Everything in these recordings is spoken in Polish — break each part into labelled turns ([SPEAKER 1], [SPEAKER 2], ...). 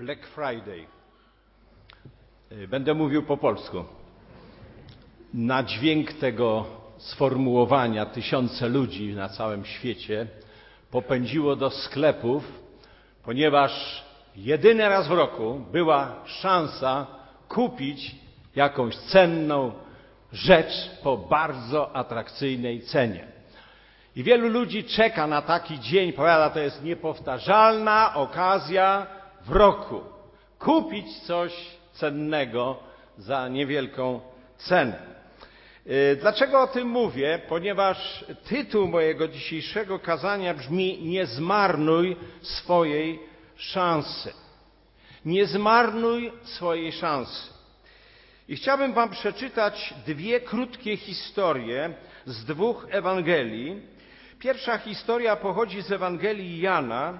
[SPEAKER 1] Black Friday. Będę mówił po polsku. Na dźwięk tego sformułowania tysiące ludzi na całym świecie popędziło do sklepów, ponieważ jedyny raz w roku była szansa kupić jakąś cenną rzecz po bardzo atrakcyjnej cenie. I wielu ludzi czeka na taki dzień, powiada, to jest niepowtarzalna okazja w roku. Kupić coś cennego za niewielką cenę. Dlaczego o tym mówię? Ponieważ tytuł mojego dzisiejszego kazania brzmi Nie zmarnuj swojej szansy. Nie zmarnuj swojej szansy. I chciałbym Wam przeczytać dwie krótkie historie z dwóch Ewangelii. Pierwsza historia pochodzi z Ewangelii Jana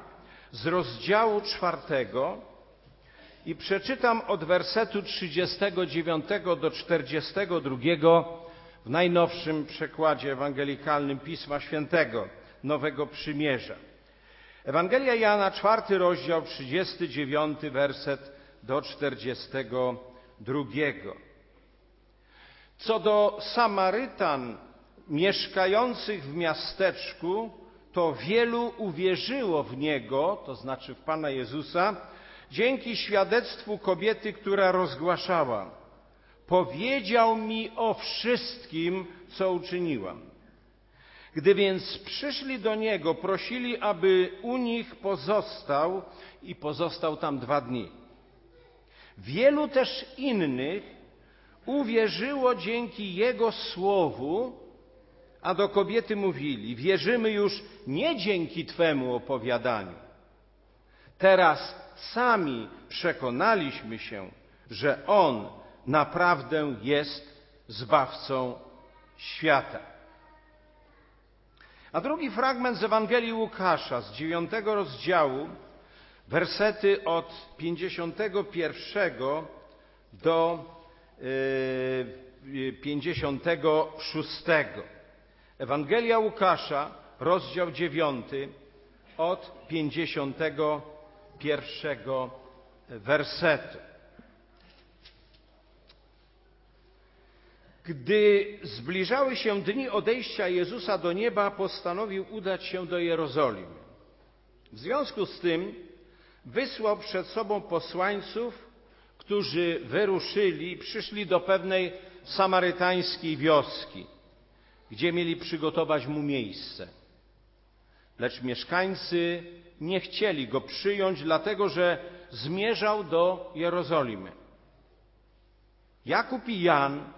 [SPEAKER 1] z rozdziału czwartego i przeczytam od wersetu 39 do 42 w najnowszym przekładzie ewangelikalnym Pisma Świętego Nowego Przymierza. Ewangelia Jana, czwarty rozdział, 39 werset do 42. Co do Samarytan mieszkających w miasteczku, to wielu uwierzyło w Niego, to znaczy w Pana Jezusa, dzięki świadectwu kobiety, która rozgłaszała. Powiedział mi o wszystkim, co uczyniłam. Gdy więc przyszli do Niego, prosili, aby u nich pozostał i pozostał tam dwa dni. Wielu też innych uwierzyło dzięki Jego słowu, a do kobiety mówili: Wierzymy już nie dzięki Twemu opowiadaniu. Teraz sami przekonaliśmy się, że On naprawdę jest zbawcą świata. A drugi fragment z Ewangelii Łukasza z dziewiątego rozdziału, wersety od 51 do 56. Ewangelia Łukasza, rozdział 9, od 51 wersetu. Gdy zbliżały się dni odejścia Jezusa do nieba, postanowił udać się do Jerozolimy. W związku z tym wysłał przed sobą posłańców, którzy wyruszyli przyszli do pewnej samarytańskiej wioski, gdzie mieli przygotować mu miejsce. Lecz mieszkańcy nie chcieli go przyjąć, dlatego że zmierzał do Jerozolimy. Jakub i Jan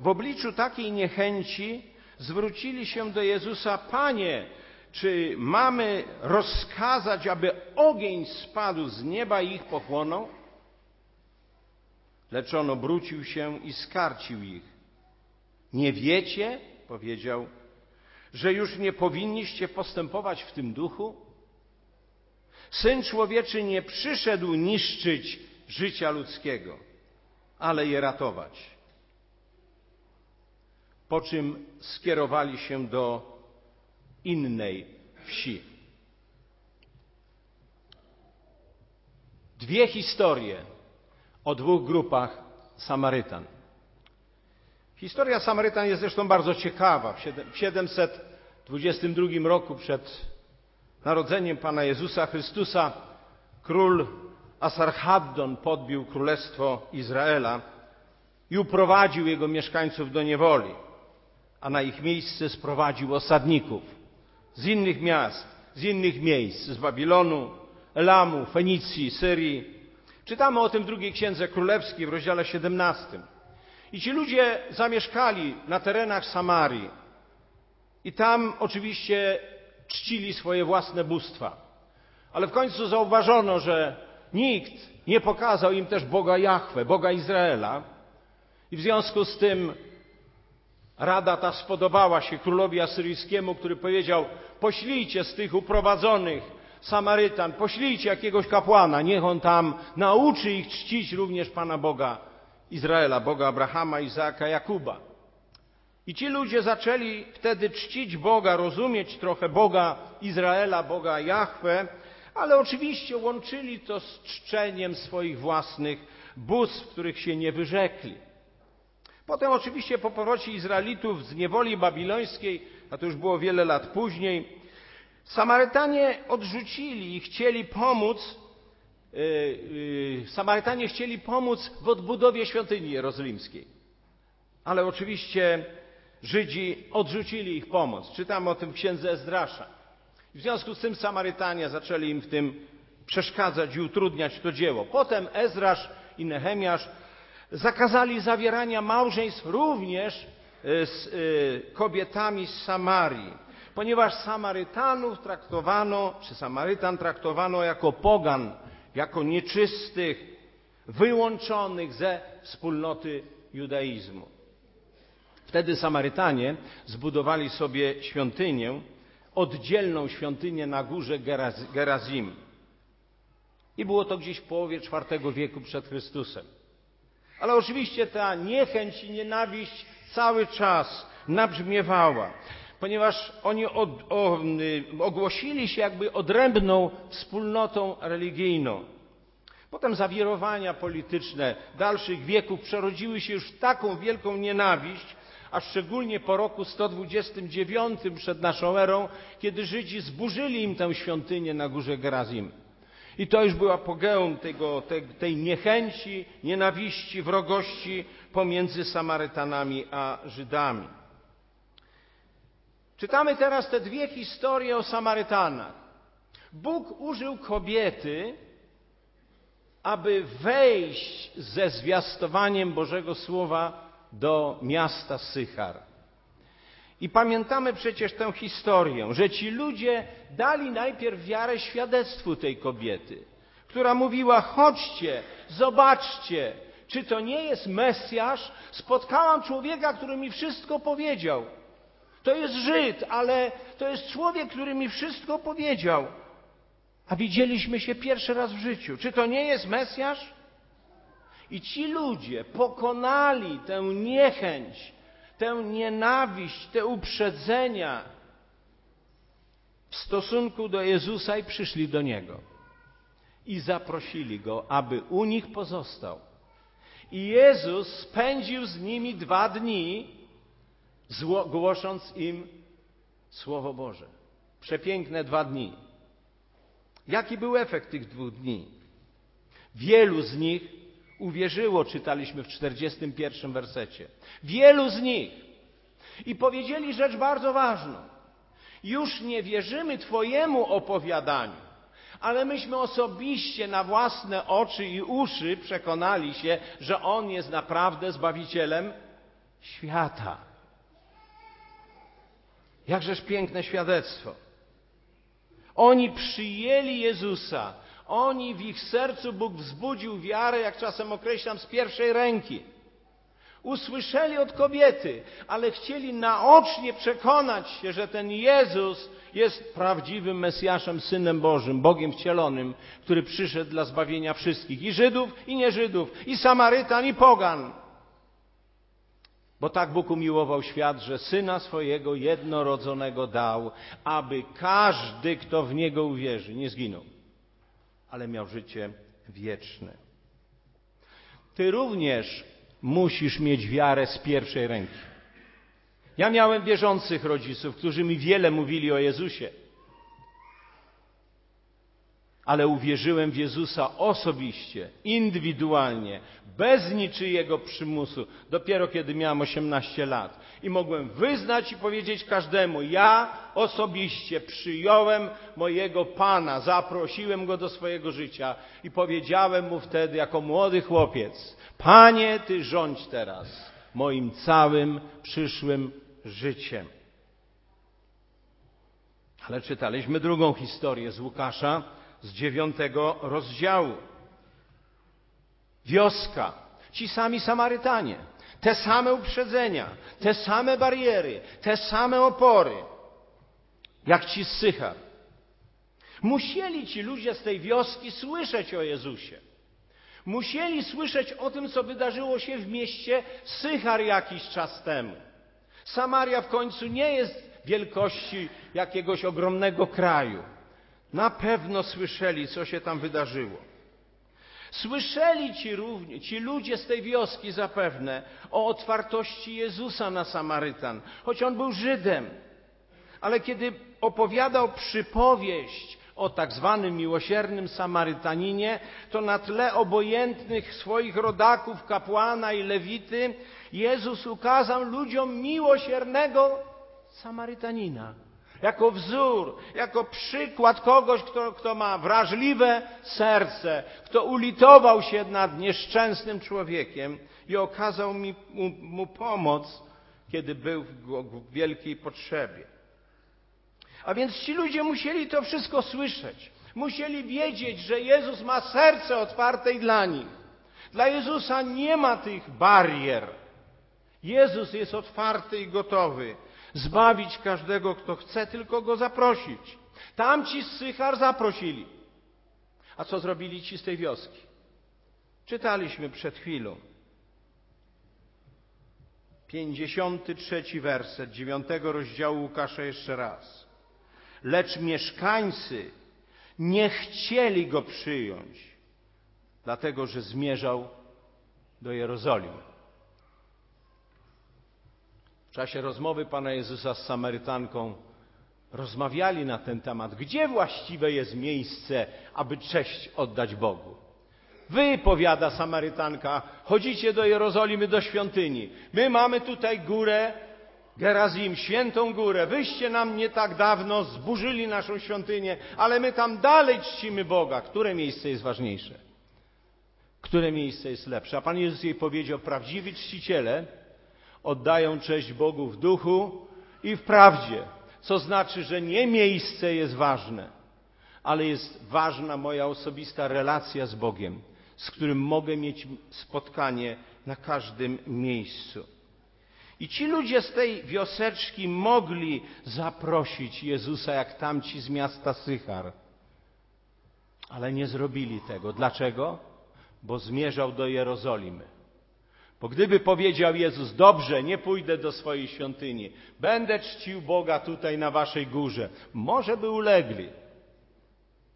[SPEAKER 1] w obliczu takiej niechęci zwrócili się do Jezusa: Panie, czy mamy rozkazać, aby ogień spadł z nieba i ich pochłonął? Lecz on obrócił się i skarcił ich. Nie wiecie, powiedział, że już nie powinniście postępować w tym duchu? Syn człowieczy nie przyszedł niszczyć życia ludzkiego, ale je ratować. Po czym skierowali się do innej wsi. Dwie historie o dwóch grupach Samarytan. Historia Samarytan jest zresztą bardzo ciekawa. W 722 roku przed narodzeniem Pana Jezusa Chrystusa król Asarhaddon podbił królestwo Izraela i uprowadził jego mieszkańców do niewoli, a na ich miejsce sprowadził osadników z innych miast, z innych miejsc, z Babilonu, Elamu, Fenicji, Syrii. Czytamy o tym w drugiej księdze królewskiej w rozdziale 17. I ci ludzie zamieszkali na terenach Samarii. I tam oczywiście czcili swoje własne bóstwa. Ale w końcu zauważono, że nikt nie pokazał im też Boga Jahwe, Boga Izraela. I w związku z tym rada ta spodobała się królowi asyryjskiemu, który powiedział: Poślijcie z tych uprowadzonych Samarytan, poślijcie jakiegoś kapłana, niech on tam nauczy ich czcić również Pana Boga Izraela, Boga Abrahama, Izaaka, Jakuba. I ci ludzie zaczęli wtedy czcić Boga, rozumieć trochę Boga Izraela, Boga Jahwe, ale oczywiście łączyli to z czczeniem swoich własnych bóstw, których się nie wyrzekli. Potem oczywiście po powrocie Izraelitów z niewoli babilońskiej, a to już było wiele lat później, Samarytanie odrzucili i chcieli pomóc, Samarytanie chcieli pomóc w odbudowie świątyni jerozolimskiej. Ale oczywiście Żydzi odrzucili ich pomoc. Czytam o tym w księdze Ezdrasza. W związku z tym Samarytanie zaczęli im w tym przeszkadzać i utrudniać to dzieło. Potem Ezrasz i Nehemiasz zakazali zawierania małżeństw również e, z e, kobietami z Samarii, ponieważ Samarytanów traktowano, czy Samarytan traktowano jako pogan, jako nieczystych, wyłączonych ze wspólnoty judaizmu. Wtedy Samarytanie zbudowali sobie świątynię, oddzielną świątynię na górze Gerazim. I było to gdzieś w połowie IV wieku przed Chrystusem. Ale oczywiście ta niechęć i nienawiść cały czas nabrzmiewała, ponieważ oni od, o, y, ogłosili się jakby odrębną wspólnotą religijną. Potem zawirowania polityczne dalszych wieków przerodziły się już w taką wielką nienawiść, a szczególnie po roku 129 przed naszą erą, kiedy Żydzi zburzyli im tę świątynię na górze Gerazim. I to już była apogeum tego, tej, tej niechęci, nienawiści, wrogości pomiędzy Samarytanami a Żydami. Czytamy teraz te dwie historie o Samarytanach. Bóg użył kobiety, aby wejść ze zwiastowaniem Bożego Słowa do miasta Sychar. I pamiętamy przecież tę historię, że ci ludzie dali najpierw wiarę świadectwu tej kobiety, która mówiła: chodźcie, zobaczcie, czy to nie jest Mesjasz? Spotkałam człowieka, który mi wszystko powiedział. To jest Żyd, ale to jest człowiek, który mi wszystko powiedział. A widzieliśmy się pierwszy raz w życiu. Czy to nie jest Mesjasz? I ci ludzie pokonali tę niechęć, tę nienawiść, te uprzedzenia w stosunku do Jezusa i przyszli do Niego. I zaprosili Go, aby u nich pozostał. I Jezus spędził z nimi dwa dni, głosząc im Słowo Boże. Przepiękne dwa dni. Jaki był efekt tych dwóch dni? Wielu z nich uwierzyło, czytaliśmy w 41 wersecie. Wielu z nich. I powiedzieli rzecz bardzo ważną. Już nie wierzymy Twojemu opowiadaniu, ale myśmy osobiście na własne oczy i uszy przekonali się, że On jest naprawdę Zbawicielem świata. Jakżeż piękne świadectwo. Oni przyjęli Jezusa oni w ich sercu Bóg wzbudził wiarę, jak czasem określam, z pierwszej ręki. Usłyszeli od kobiety, ale chcieli naocznie przekonać się, że ten Jezus jest prawdziwym Mesjaszem, Synem Bożym, Bogiem wcielonym, który przyszedł dla zbawienia wszystkich, i Żydów, i nieżydów, i Samarytan, i Pogan. Bo tak Bóg umiłował świat, że Syna swojego jednorodzonego dał, aby każdy, kto w Niego uwierzy, nie zginął, ale miał życie wieczne. Ty również musisz mieć wiarę z pierwszej ręki. Ja miałem wierzących rodziców, którzy mi wiele mówili o Jezusie ale uwierzyłem w Jezusa osobiście, indywidualnie, bez niczyjego przymusu, dopiero kiedy miałem 18 lat. I mogłem wyznać i powiedzieć każdemu: Ja osobiście przyjąłem mojego Pana, zaprosiłem go do swojego życia i powiedziałem mu wtedy, jako młody chłopiec: Panie, Ty rządź teraz moim całym przyszłym życiem. Ale czytaliśmy drugą historię z Łukasza, z dziewiątego rozdziału. Wioska, ci sami Samarytanie, te same uprzedzenia, te same bariery, te same opory, jak ci z Sychar. Musieli ci ludzie z tej wioski słyszeć o Jezusie. Musieli słyszeć o tym, co wydarzyło się w mieście Sychar jakiś czas temu. Samaria w końcu nie jest wielkości jakiegoś ogromnego kraju. Na pewno słyszeli, co się tam wydarzyło. Słyszeli ci, równie, ci ludzie z tej wioski zapewne o otwartości Jezusa na Samarytan, choć on był Żydem. Ale kiedy opowiadał przypowieść o tak zwanym miłosiernym Samarytaninie, to na tle obojętnych swoich rodaków, kapłana i lewity, Jezus ukazał ludziom miłosiernego Samarytanina. Jako wzór, jako przykład kogoś, kto, kto ma wrażliwe serce, kto ulitował się nad nieszczęsnym człowiekiem i okazał mi, mu, mu pomoc, kiedy był w, w wielkiej potrzebie. A więc ci ludzie musieli to wszystko słyszeć. Musieli wiedzieć, że Jezus ma serce otwarte i dla nich. Dla Jezusa nie ma tych barier. Jezus jest otwarty i gotowy zbawić każdego, kto chce tylko go zaprosić. Tamci z Sychar zaprosili. A co zrobili ci z tej wioski? Czytaliśmy przed chwilą. 53 werset 9 rozdziału Łukasza jeszcze raz. Lecz mieszkańcy nie chcieli go przyjąć, dlatego że zmierzał do Jerozolimy. Czasie rozmowy Pana Jezusa z Samarytanką rozmawiali na ten temat, gdzie właściwe jest miejsce, aby cześć oddać Bogu. Wy, powiada Samarytanka, chodzicie do Jerozolimy, do świątyni. My mamy tutaj górę Gerazim, świętą górę. Wyście nam nie tak dawno zburzyli naszą świątynię, ale my tam dalej czcimy Boga. Które miejsce jest ważniejsze? Które miejsce jest lepsze? A Pan Jezus jej powiedział, prawdziwi czciciele oddają cześć Bogu w duchu i w prawdzie. Co znaczy, że nie miejsce jest ważne, ale jest ważna moja osobista relacja z Bogiem, z którym mogę mieć spotkanie na każdym miejscu. I ci ludzie z tej wioseczki mogli zaprosić Jezusa, jak tamci z miasta Sychar. Ale nie zrobili tego. Dlaczego? Bo zmierzał do Jerozolimy. Bo gdyby powiedział Jezus, dobrze, nie pójdę do swojej świątyni, będę czcił Boga tutaj na waszej górze, może by ulegli.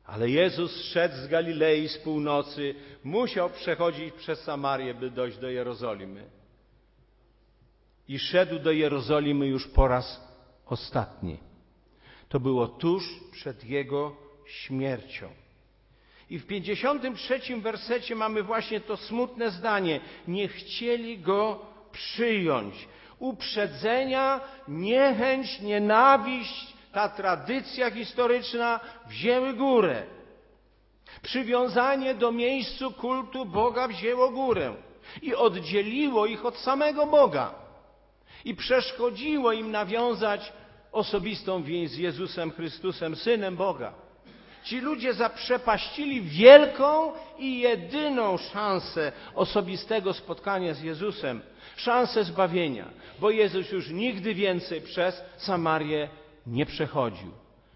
[SPEAKER 1] Ale Jezus szedł z Galilei z północy, musiał przechodzić przez Samarię, by dojść do Jerozolimy. I szedł do Jerozolimy już po raz ostatni. To było tuż przed jego śmiercią. I w 53 wersecie mamy właśnie to smutne zdanie. Nie chcieli go przyjąć. Uprzedzenia, niechęć, nienawiść, ta tradycja historyczna wzięły górę. Przywiązanie do miejscu kultu Boga wzięło górę i oddzieliło ich od samego Boga. I przeszkodziło im nawiązać osobistą więź z Jezusem Chrystusem, Synem Boga. Ci ludzie zaprzepaścili wielką i jedyną szansę osobistego spotkania z Jezusem, szansę zbawienia, bo Jezus już nigdy więcej przez Samarię nie przechodził.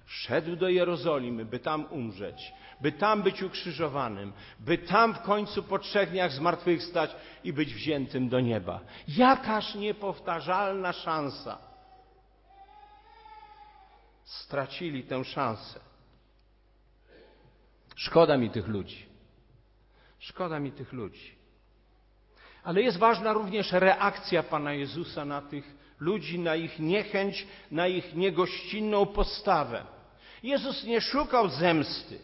[SPEAKER 1] Szedł do Jerozolimy, by tam umrzeć, by tam być ukrzyżowanym, by tam w końcu po trzech dniach zmartwychwstać i być wziętym do nieba. Jakaż niepowtarzalna szansa. Stracili tę szansę. Szkoda mi tych ludzi. Szkoda mi tych ludzi. Ale jest ważna również reakcja Pana Jezusa na tych ludzi, na ich niechęć, na ich niegościnną postawę. Jezus nie szukał zemsty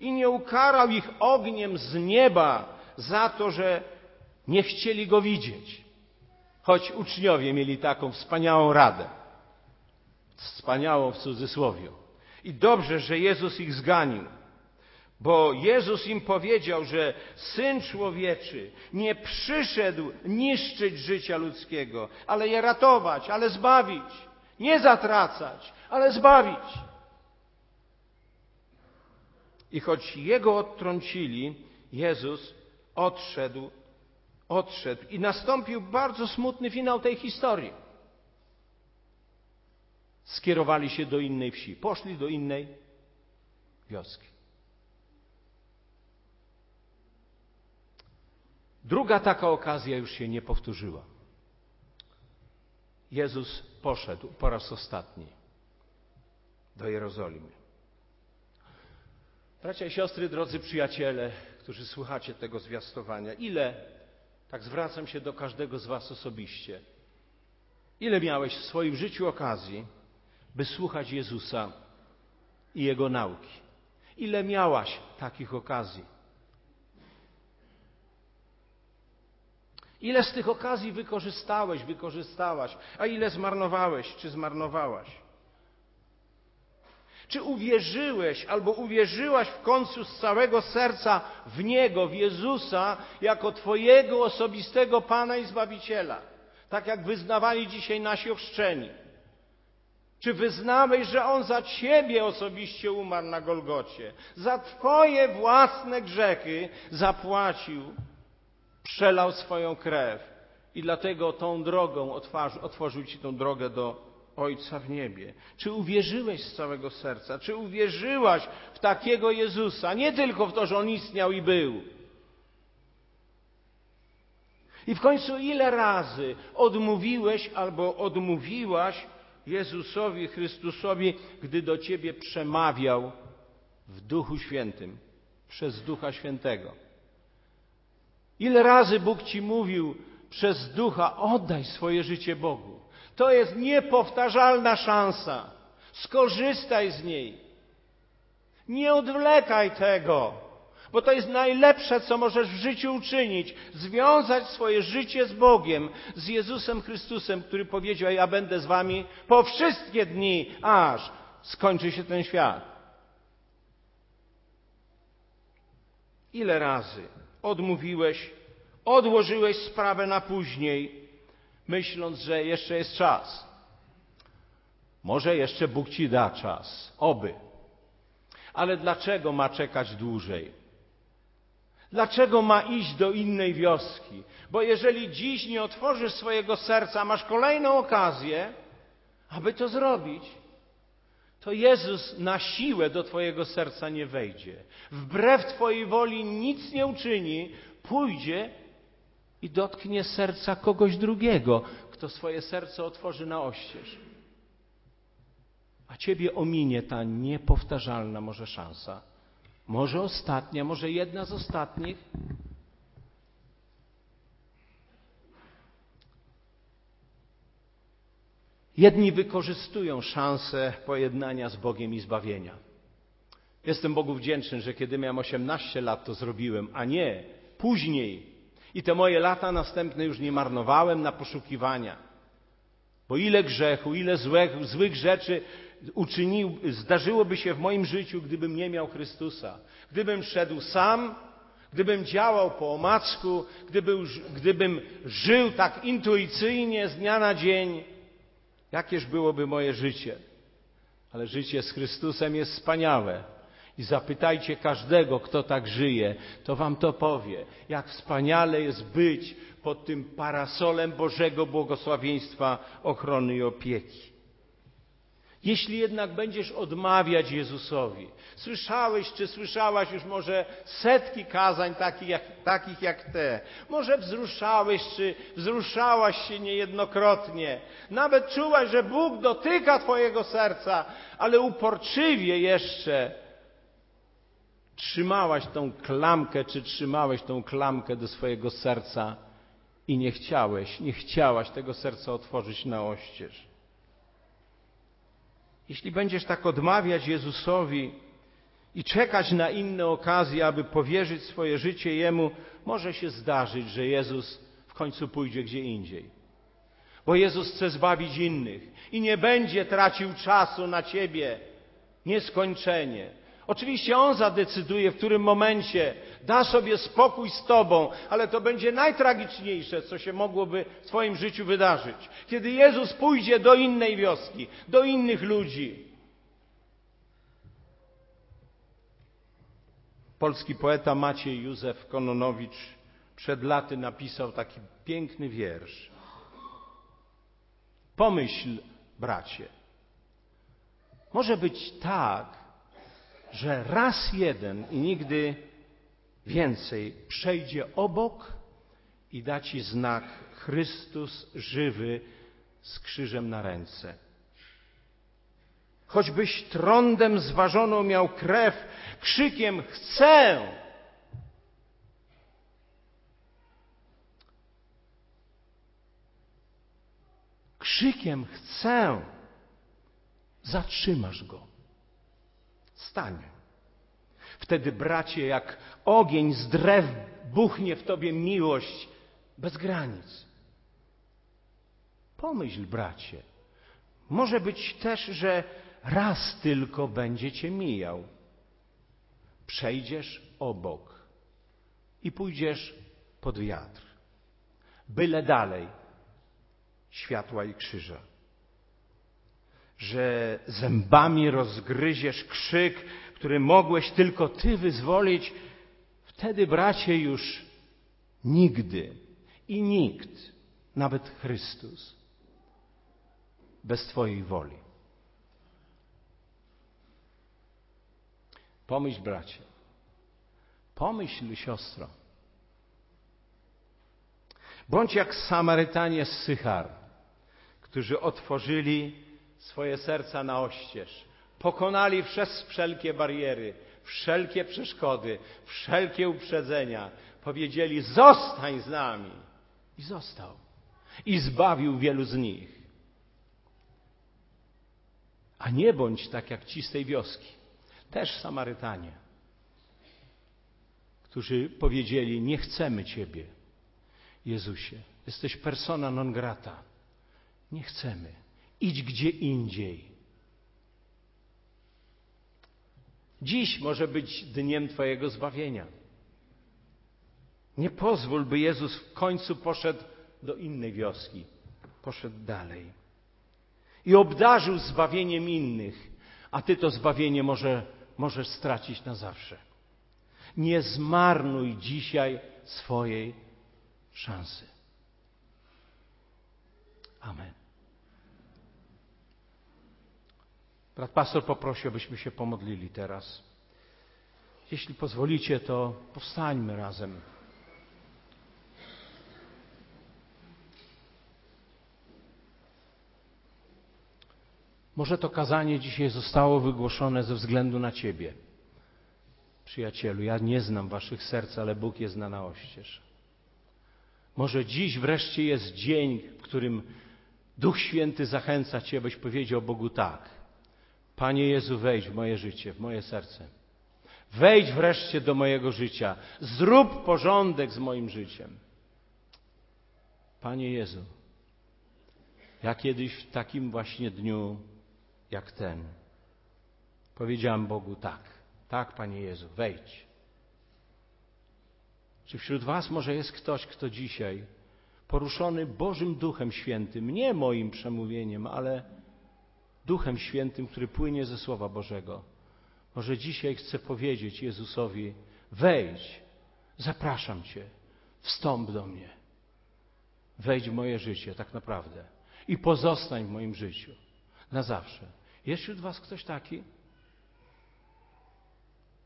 [SPEAKER 1] i nie ukarał ich ogniem z nieba za to, że nie chcieli go widzieć. Choć uczniowie mieli taką wspaniałą radę. Wspaniałą w cudzysłowie. I dobrze, że Jezus ich zganił. Bo Jezus im powiedział, że Syn Człowieczy nie przyszedł niszczyć życia ludzkiego, ale je ratować, ale zbawić. Nie zatracać, ale zbawić. I choć Jego odtrącili, Jezus odszedł, odszedł i nastąpił bardzo smutny finał tej historii. Skierowali się do innej wsi, poszli do innej wioski. Druga taka okazja już się nie powtórzyła. Jezus poszedł po raz ostatni do Jerozolimy. Bracia i siostry, drodzy przyjaciele, którzy słuchacie tego zwiastowania, ile, tak zwracam się do każdego z Was osobiście, ile miałeś w swoim życiu okazji, by słuchać Jezusa i Jego nauki? Ile miałaś takich okazji? Ile z tych okazji wykorzystałeś, wykorzystałaś, a ile zmarnowałeś czy zmarnowałaś? Czy uwierzyłeś albo uwierzyłaś w końcu z całego serca w Niego, w Jezusa, jako Twojego osobistego Pana i Zbawiciela? Tak jak wyznawali dzisiaj nasi ochrzczeni. Czy wyznałeś, że On za Ciebie osobiście umarł na Golgocie? Za Twoje własne grzechy zapłacił, przelał swoją krew i dlatego tą drogą otworzył, otworzył Ci tą drogę do Ojca w niebie? Czy uwierzyłeś z całego serca? Czy uwierzyłaś w takiego Jezusa? Nie tylko w to, że On istniał i był. I w końcu ile razy odmówiłeś albo odmówiłaś Jezusowi Chrystusowi, gdy do ciebie przemawiał w Duchu Świętym, przez Ducha Świętego? Ile razy Bóg ci mówił przez Ducha, oddaj swoje życie Bogu. To jest niepowtarzalna szansa. Skorzystaj z niej. Nie odwlekaj tego, bo to jest najlepsze, co możesz w życiu uczynić. Związać swoje życie z Bogiem, z Jezusem Chrystusem, który powiedział: Ja będę z wami po wszystkie dni, aż skończy się ten świat. Ile razy odmówiłeś, odłożyłeś sprawę na później, myśląc, że jeszcze jest czas. Może jeszcze Bóg ci da czas, oby. Ale dlaczego ma czekać dłużej? Dlaczego ma iść do innej wioski? Bo jeżeli dziś nie otworzysz swojego serca, masz kolejną okazję, aby to zrobić, to Jezus na siłę do Twojego serca nie wejdzie. Wbrew Twojej woli nic nie uczyni, pójdzie i dotknie serca kogoś drugiego, kto swoje serce otworzy na oścież. A ciebie ominie ta niepowtarzalna może szansa. Może ostatnia, może jedna z ostatnich. Jedni wykorzystują szansę pojednania z Bogiem i zbawienia. Jestem Bogu wdzięczny, że kiedy miałem 18 lat, to zrobiłem, a nie później, i te moje lata następne już nie marnowałem na poszukiwania. Bo ile grzechu, ile złych, złych rzeczy uczynił, zdarzyłoby się w moim życiu, gdybym nie miał Chrystusa. Gdybym szedł sam, gdybym działał po omacku, gdybym, gdybym żył tak intuicyjnie z dnia na dzień, jakież byłoby moje życie. Ale życie z Chrystusem jest wspaniałe i zapytajcie każdego, kto tak żyje, to wam to powie, jak wspaniale jest być pod tym parasolem Bożego błogosławieństwa, ochrony i opieki. Jeśli jednak będziesz odmawiać Jezusowi, słyszałeś czy słyszałaś już może setki kazań takich jak, takich jak te, może wzruszałeś czy wzruszałaś się niejednokrotnie, nawet czułaś, że Bóg dotyka Twojego serca, ale uporczywie jeszcze trzymałaś tą klamkę, czy trzymałeś tą klamkę do swojego serca i nie chciałeś, nie chciałaś tego serca otworzyć na oścież. Jeśli będziesz tak odmawiać Jezusowi i czekać na inne okazje, aby powierzyć swoje życie Jemu, może się zdarzyć, że Jezus w końcu pójdzie gdzie indziej. Bo Jezus chce zbawić innych i nie będzie tracił czasu na Ciebie nieskończenie. Oczywiście On zadecyduje, w którym momencie da sobie spokój z Tobą, ale to będzie najtragiczniejsze, co się mogłoby w Twoim życiu wydarzyć. Kiedy Jezus pójdzie do innej wioski, do innych ludzi. Polski poeta Maciej Józef Kononowicz przed laty napisał taki piękny wiersz. Pomyśl, bracie, może być tak, że raz jeden i nigdy więcej przejdzie obok i da ci znak Chrystus żywy z krzyżem na ręce. choćbyś trądem zważoną miał krew, krzykiem chcę. Krzykiem chcę. Zatrzymasz go. Stań. Wtedy, bracie, jak ogień z drew buchnie w tobie miłość bez granic. Pomyśl, bracie, może być też, że raz tylko będzie cię mijał. Przejdziesz obok i pójdziesz pod wiatr. Byle dalej światła i krzyża. Że zębami rozgryziesz krzyk, który mogłeś tylko ty wyzwolić, wtedy, bracie, już nigdy i nikt, nawet Chrystus, bez Twojej woli. Pomyśl, bracie, pomyśl, siostro. Bądź jak Samarytanie z Sychar, którzy otworzyli swoje serca na oścież, pokonali przez wszelkie bariery, wszelkie przeszkody, wszelkie uprzedzenia. Powiedzieli: Zostań z nami. I został. I zbawił wielu z nich. A nie bądź tak jak ci z tej wioski, też Samarytanie, którzy powiedzieli: Nie chcemy Ciebie, Jezusie. Jesteś persona non grata. Nie chcemy. Idź gdzie indziej. Dziś może być dniem Twojego zbawienia. Nie pozwól, by Jezus w końcu poszedł do innej wioski, poszedł dalej i obdarzył zbawieniem innych, a Ty to zbawienie może, możesz stracić na zawsze. Nie zmarnuj dzisiaj swojej szansy. Amen. Brat pastor poprosił, abyśmy się pomodlili teraz. Jeśli pozwolicie, to powstańmy razem. Może to kazanie dzisiaj zostało wygłoszone ze względu na Ciebie. Przyjacielu, ja nie znam Waszych serc, ale Bóg je zna na oścież. Może dziś wreszcie jest dzień, w którym Duch Święty zachęca Cię, byś powiedział Bogu tak. Panie Jezu, wejdź w moje życie, w moje serce. Wejdź wreszcie do mojego życia. Zrób porządek z moim życiem. Panie Jezu, ja kiedyś w takim właśnie dniu jak ten powiedziałem Bogu tak. Tak, Panie Jezu, wejdź. Czy wśród Was może jest ktoś, kto dzisiaj poruszony Bożym Duchem Świętym, nie moim przemówieniem, ale Duchem Świętym, który płynie ze Słowa Bożego, może dzisiaj chce powiedzieć Jezusowi: wejdź, zapraszam Cię, wstąp do mnie, wejdź w moje życie, tak naprawdę, i pozostań w moim życiu na zawsze. Jest wśród Was ktoś taki?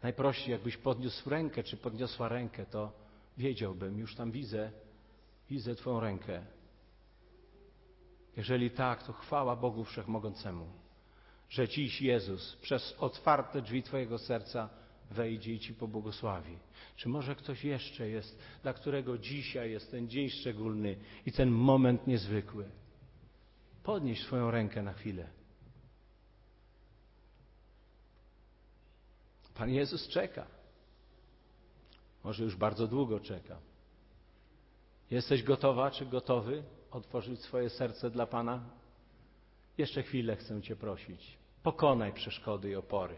[SPEAKER 1] Najprościej, jakbyś podniósł rękę, czy podniosła rękę, to wiedziałbym, już tam widzę, widzę Twoją rękę. Jeżeli tak, to chwała Bogu Wszechmogącemu, że dziś Jezus przez otwarte drzwi Twojego serca wejdzie i Ci pobłogosławi. Czy może ktoś jeszcze jest, dla którego dzisiaj jest ten dzień szczególny i ten moment niezwykły? Podnieś swoją rękę na chwilę. Pan Jezus czeka. Może już bardzo długo czeka. Jesteś gotowa czy gotowy otworzyć swoje serce dla Pana? Jeszcze chwilę chcę Cię prosić. Pokonaj przeszkody i opory.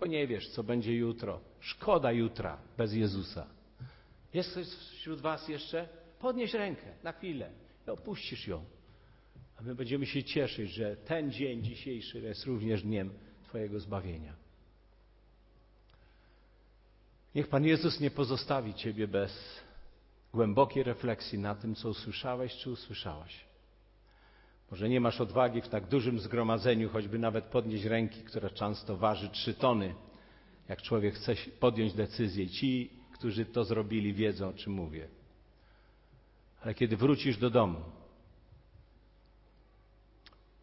[SPEAKER 1] Bo nie wiesz, co będzie jutro. Szkoda jutra bez Jezusa. Jest ktoś wśród Was jeszcze? Podnieś rękę na chwilę i opuścisz ją. A my będziemy się cieszyć, że ten dzień dzisiejszy jest również dniem Twojego zbawienia. Niech Pan Jezus nie pozostawi Ciebie bez głębokiej refleksji na tym, co usłyszałeś czy usłyszałaś. Może nie masz odwagi w tak dużym zgromadzeniu, choćby nawet podnieść ręki, która często waży trzy tony, jak człowiek chce podjąć decyzję. Ci, którzy to zrobili, wiedzą, o czym mówię. Ale kiedy wrócisz do domu,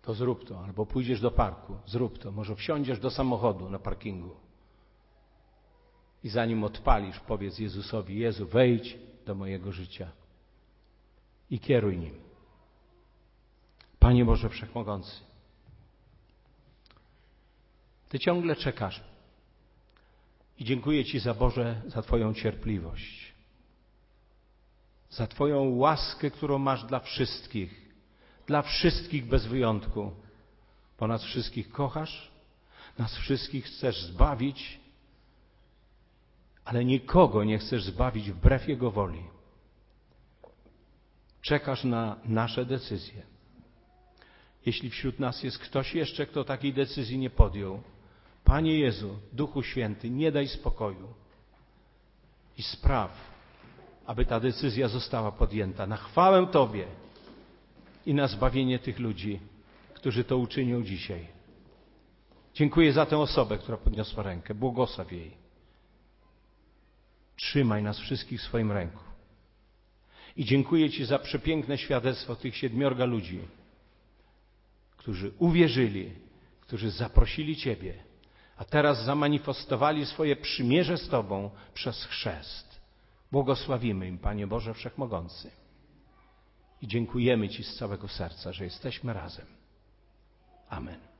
[SPEAKER 1] to zrób to. Albo pójdziesz do parku, zrób to. Może wsiądziesz do samochodu na parkingu. I zanim odpalisz, powiedz Jezusowi: Jezu, wejdź do mojego życia i kieruj nim. Panie Boże Wszechmogący, Ty ciągle czekasz. I dziękuję Ci za Boże, za Twoją cierpliwość, za Twoją łaskę, którą masz dla wszystkich, dla wszystkich bez wyjątku, bo nas wszystkich kochasz, nas wszystkich chcesz zbawić, ale nikogo nie chcesz zbawić wbrew Jego woli. Czekasz na nasze decyzje. Jeśli wśród nas jest ktoś jeszcze, kto takiej decyzji nie podjął, Panie Jezu, Duchu Święty, nie daj spokoju i spraw, aby ta decyzja została podjęta na chwałę Tobie i na zbawienie tych ludzi, którzy to uczynią dzisiaj. Dziękuję za tę osobę, która podniosła rękę. Błogosław jej. Trzymaj nas wszystkich w swoim ręku. I dziękuję Ci za przepiękne świadectwo tych siedmiorga ludzi, którzy uwierzyli, którzy zaprosili Ciebie, a teraz zamanifestowali swoje przymierze z Tobą przez chrzest. Błogosławimy im, Panie Boże Wszechmogący. I dziękujemy Ci z całego serca, że jesteśmy razem. Amen.